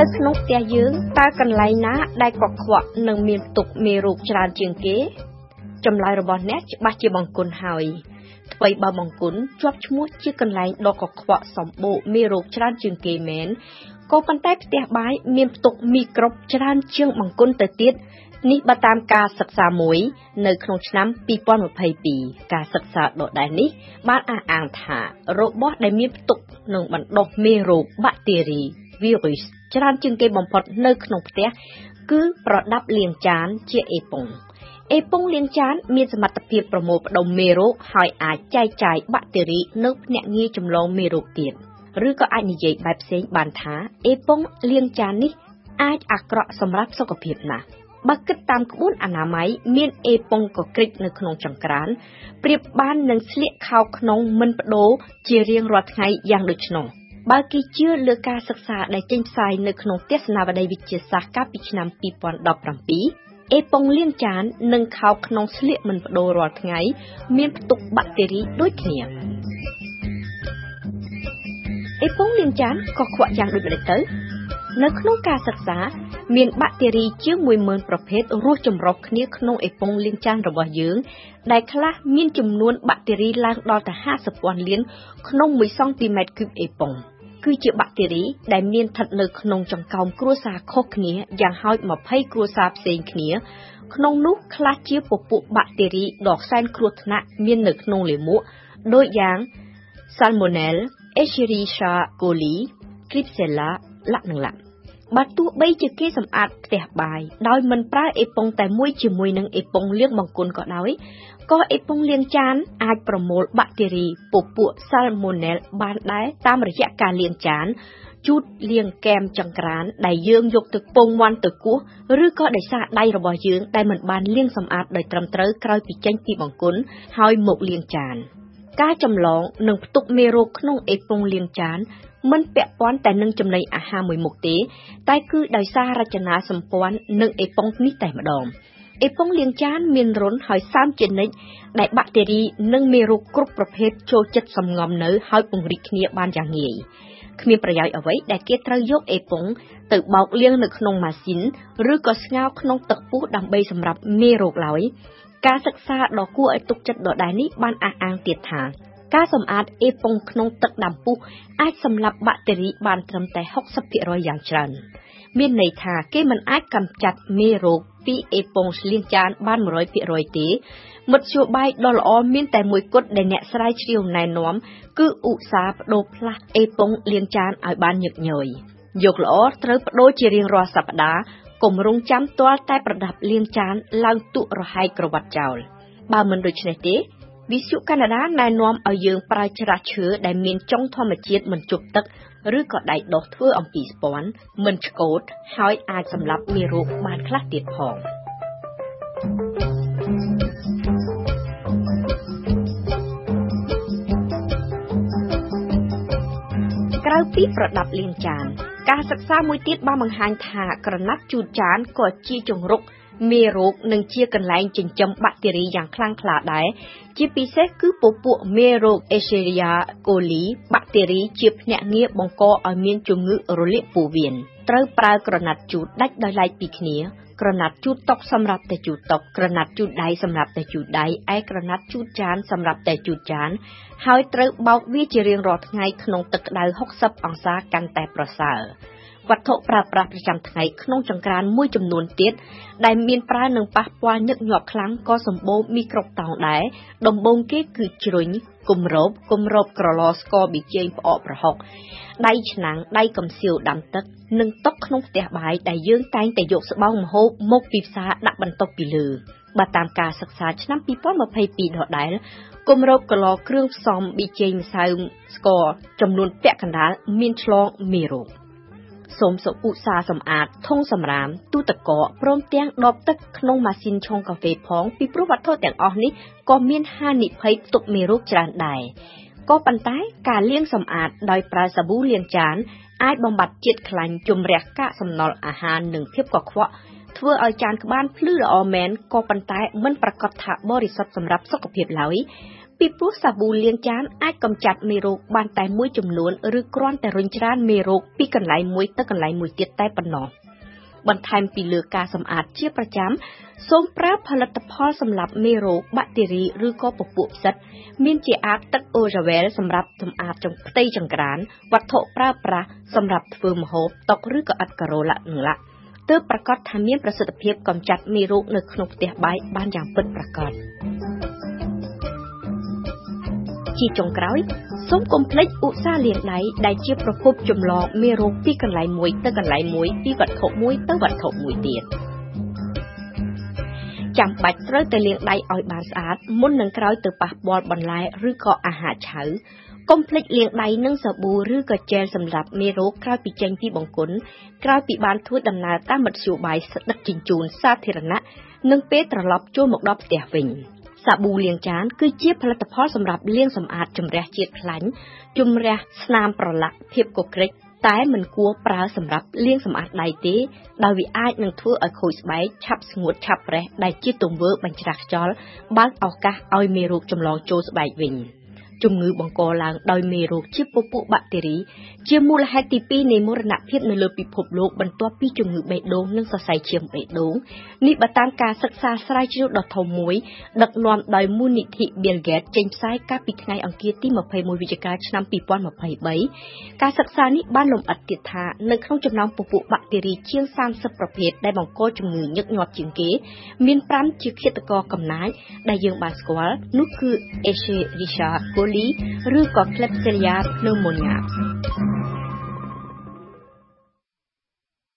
នៅក្នុងផ្ទះយើងតើកន្លែងណាដែលកខ្វក់និងមានផ្ទុកមេរោគច្រើនជាងគេចម្លើយរបស់អ្នកច្បាស់ជាបង្គន់ហើយថ្មីបើបង្គន់ជាប់ឈ្មោះជាកន្លែងដ៏កខ្វក់សម្បូរមេរោគច្រើនជាងគេមែនក៏ប៉ុន្តែផ្ទះបាយមានផ្ទុកមីក្រូបច្រើនជាងបង្គន់ទៅទៀតនេះបើតាមការសិក្សាមួយ នៅក្នុងឆ្នាំ2022ការសិក្សាដដែលនេះ បានអះអាងថា របស់ដែលមានផ្ទុកនឹងបណ្ដុះមេរោគបាក់តេរី virus ច្រើនជាងគេបំផុតនៅក្នុងផ្ទះគឺប្រដាប់លាងចានជាអេប៉ុងអេប៉ុងលាងចានមានសមត្ថភាពប្រមូលផ្ដុំមេរោគហើយអាចចែកចាយបាក់តេរីនៅភ្នាក់ងារចម្លងមេរោគទៀតឬក៏អាចនិយាយបែបផ្សេងបានថាអេប៉ុងលាងចាននេះអាចអាក្រក់សម្រាប់សុខភាពណាស់បើគិតតាមក្បួនអនាម័យមានអេប៉ុងកក្រិចនៅក្នុងចង្ក្រានប្រៀបបាននឹងស្លៀកខោក្នុងមិនបដូរជារៀងរាល់ថ្ងៃយ៉ាងដូច្នោះ បើគេជឿលើការសិក្សាដែលចេញផ្សាយនៅក្នុងទស្សនាវដ្តីវិទ្យាសាស្ត្រកាលពីឆ្នាំ2017អេប៉ុងលាងចាននិងខោក្នុងស្លៀកមិនបដូររាល់ថ្ងៃមានផ្ទុកបាក់តេរីដូចគ្នាអេប៉ុងលាងចានក៏ខ្វក់យ៉ាងដូចម្តេចទៅ នៅក្នុងការសិក្សា មានបាក់តេរីជាង10000ប្រភេទរស់ចម្រុះគ្នាក្នុងអេប៉ុងលាងចានរបស់យើងដែលខ្លះមានចំនួនបាក់តេរីឡើងដល់ទៅ50ពាន់លានក្នុង1សង់ទីម៉ែត្រគូបអេប៉ុងគឺជាបាក់តេរីដែលមានស្ថិតនៅក្នុងចង្កោមគ្រួសារខុសគ្នាយ៉ាងហោច20គ្រួសារផ្សេងគ្នាក្នុងនោះខ្លះជាពពួកបាក់តេរីដ៏សែនគ្រោះថ្នាក់មាននៅក្នុងលាមកដូចយ៉ាង Salmonella, Escherichia coli, Klebsiella លាក់និងលាក់ បើទោះបីជាគេសម្អាតផ្ទះបាយដោយមិនប្រើអេប៉ុងតែមួយជាមួយនឹងអេប៉ុងលាងបង្គន់ក៏ដោយក៏អេប៉ុងលាងចានអាចប្រមូលបាក់តេរីពពួក Salmonella បានដែរតាមរយៈការលាងចានជូតលាងកែមចង្ក្រានដែលយើងយកទឹកពងមាន់ទៅគោះឬក៏ដោយសារដៃរបស់យើងដែលមិនបានលាងសម្អាតដោយត្រឹមត្រូវក្រោយពីចេញពីបង្គន់ហើយមកលាងចានការចម្លងនិងផ្ទុកមេរោគក្នុងអេប៉ុងលាងចាន មិនពាក់ព័ន្ធតែនឹងចំណីអាហារមួយមុខទេ តែគឺដោយសាររចនាសម្ព័ន្ធនិងអេប៉ុងនេះតែម្ដងអេប៉ុងលាងចានមានរុនហើយសើមជានិច្ចដែលបាក់តេរីនិងមេរោគគ្រប់ប្រភេទចូលចិត្តសំងំនៅហើយពង្រីកគ្នាបានយ៉ាងងាយគ្មានប្រយោជន៍អ្វីដែលគេត្រូវយកអេប៉ុងទៅបោកលាងនៅក្នុងម៉ាស៊ីនឬក៏ស្ងោរក្នុងទឹកពុះដើម្បីសម្រាប់មេរោគឡើយការសិក្សាដ៏គួរឲ្យទុកចិត្តដដែលនេះបានអះអាងទៀតថា ការសម្អាតអេប៉ុងក្នុងទឹកដាំពុះអាចសម្លាប់បាក់តេរីបានត្រឹមតែ60%យ៉ាងច្រើនមានន័យថាគេមិនអាចកម្ចាត់មេរោគពីអេប៉ុងស្លៀងចានបាន100%ទេមធ្យោបាយដ៏ល្អមានតែមួយគត់ដែលអ្នកស្រាវជ្រាវណែនាំគឺឧស្សាហ៍បដូរផ្លាស់អេប៉ុងលាងចានឲ្យបានញឹកញយយកល្អត្រូវបដូរជារៀងរាល់សប្តាហ៍កុំរងចាំទាល់តែប្រដាប់លាងចានឡើងទុករហែកក្រវ៉ាត់ចោលបើមិនដូច្នេះទេ វិសុកាណាដាណែនាំឲ្យយើងប្រើច្រាសឈើដែលមានចុងធម្មជាតិមិនជប់ទឹកឬក៏ដែកដោះធ្វើអំពីស្ពាន់មិនឆ្កូតហើយអាចសម្លាប់មេរោគបានខ្លះទៀតផងក្រៅពីប្រដាប់លាងចាន ការសិក្សាមួយទៀតបានបង្ហាញថាក្រណាត់ជូតចានក៏ជាជង្រុក មេរោគនិងជាកន្លែងចិញ្ចឹមបាក់តេរីយ៉ាងខ្លាំងក្លាដែរជាពិសេសគឺពពួកមេរោគ Escherichia coli បាក់តេរីជាភ្នាក់ងារបង្កឲ្យមានជំងឺរលាកពោះវៀនត្រូវប្រើក្រណាត់ជូតដាច់ដោយឡែកពីគ្នាក្រណាត់ជូតតុសម្រាប់តែជូតតុក្រណាត់ជូតដៃសម្រាប់តែជូតដៃឯក្រណាត់ជូតចានសម្រាប់តែជូតចាន ហើយត្រូវបោកវាជារៀងរាល់ថ្ងៃក្នុងទឹកក្តៅ60អង្សាកាន់តែប្រសើរ វត្ថុប្រើប្រាស់ប្រចាំថ្ងៃក្នុងចង្ក្រានមួយចំនួនទៀតដែលមានប្រើនឹងប៉ះពាល់ញឹកញាប់ខ្លាំងក៏សម្បូរមីក្រូបតោងដែរដំបូងគេគឺជ្រុញគម្របគម្របក្រឡស្ករប៊ីចេងផ្អកប្រហុកដៃឆ្នាំងដៃកំសៀវដាំទឹកនិងតុក្នុងផ្ទះបាយដែលយើងតែងតែយកស្បោងម្ហូបមកពីផ្សារដាក់បន្តុបពីលើបើតាមការសិក្សាឆ្នាំ2022ដដែលគម្របកឡគ្រឿងផ្សំប៊ីចេងម្សៅស្ករចំនួនពាក់កណ្ដាលមានឆ្លងមេរោគ សូមសុឧស្សាហ៍សម្អាតធុងសម្រាមទូទឹកកកព្រមទាំងដបទឹកក្នុងម៉ាស៊ីនឆុងកាហ្វេផងពីព្រោះវត្ថុទាំងអស់នេះក៏មានហានិភ័យផ្ទុកមេរោគច្រើនដែរក៏ប៉ុន្តែការលាងសម្អាតដោយប្រើសាប៊ូលាងចានអាចបំបត្តិជាតិខ្លាញ់ជំរះកាកសំណល់អាហារនិងភាពកខ្វក់ធ្វើឲ្យចានក្បានភ្លឺល្អមែនក៏ប៉ុន្តែមិនប្រកាសថាបរិសុទ្ធសម្រាប់សុខភាពឡើយ ពីព្រោះសាប៊ូលាងចានអាចកម្ចាត់មេរោគបានតែមួយចំនួនឬគ្រាន់តែរុញច្រានមេរោគពីកន្លែងមួយទៅកន្លែងមួយទៀតតែប៉ុណ្ណោះបន្ថែមពីលើការសម្អាតជាប្រចាំសូមប្រើផលិតផលសម្រាប់មេរោគបាក់តេរីឬក៏ពពួកផ្សិតមានជាអាចទឹកអូរ៉ាវែលសម្រាប់សម្អាតចង្ផ្ទៃចង្ក្រានវត្ថុប្រើប្រាស់សម្រាប់ធ្វើម្ហូបតុឬក៏ឥដ្ឋការ៉ូឡាក់នឹងឡាក់ទើបប្រកាសថាមានប្រសិទ្ធភាពកម្ចាត់មេរោគនៅក្នុងផ្ទះបាយបានយ៉ាងពិតប្រាកដ ជាចុងក្រោយសូមកុំភ្លេចឧស្សាហ៍លាងដៃដែលជាប្រភពចម្លងមេរោគពីកន្លែងមួយទៅកន្លែងមួយពីវត្ថុមួយទៅវត្ថុមួយទៀតចាំបាច់ត្រូវតែលាងដៃឲ្យបានស្អាតមុននឹងក្រោយទៅប៉ះពាល់បន្លែឬក៏អាហារឆៅកុំភ្លេចលាងដៃនឹងសាប៊ូឬក៏ជែលសម្រាប់មេរោគក្រោយពីចេញពីបង្គន់ក្រោយពីបានធ្វើដំណើរតាមមធ្យោបាយដឹកជញ្ជូនសាធារណៈនិងពេលត្រឡប់ចូលមកដល់ផ្ទះវិញ សាប៊ូលាងចាន គឺជាផលិតផលសម្រាប់លាងសម្អាតជំរះជាតិខ្លាញ់ជំរះស្នាមប្រឡាក់ភាពកក្រិចតែមិនគួរប្រើសម្រាប់លាងសម្អាតដៃទេដោយវាអាចនឹងធ្វើឲ្យខូចស្បែកឆាប់ស្ងួតឆាប់ប្រេះដែលជាទង្វើបញ្ច្រាស់ខ្យល់បើកឱកាសឲ្យមេរោគចម្លងចូលស្បែកវិញ។ ជំងឺបង្កឡើងដោយមេរោគជាពពួកបាក់តេរី ជាមូលហេតុទី2នៃមរណភាពនៅលើពិភពលោកបន្ទាប់ពីជំងឺបេះដូងនិងសរសៃឈាមបេះដូងនេះបើតាមការសិក្សាស្រាវជ្រាវដ៏ធំមួយដឹកនាំដោយមូលនិធិ Bill Gates ចេញផ្សាយកាលពីថ្ងៃអង្គារទី21វិច្ឆិកាឆ្នាំ2023ការសិក្សានេះបានលម្អិតទៀតថានៅក្នុងចំណោមពពួកបាក់តេរីជាង30ប្រភេទដែលបង្កជំងឺញឹកញាប់ជាងគេ មាន5ជាឃាតករកំណាចដែលយើងបានស្គាល់នោះគឺ Escherichia coli ลีหรือก็คลิปเซลียาพนิโมเนีย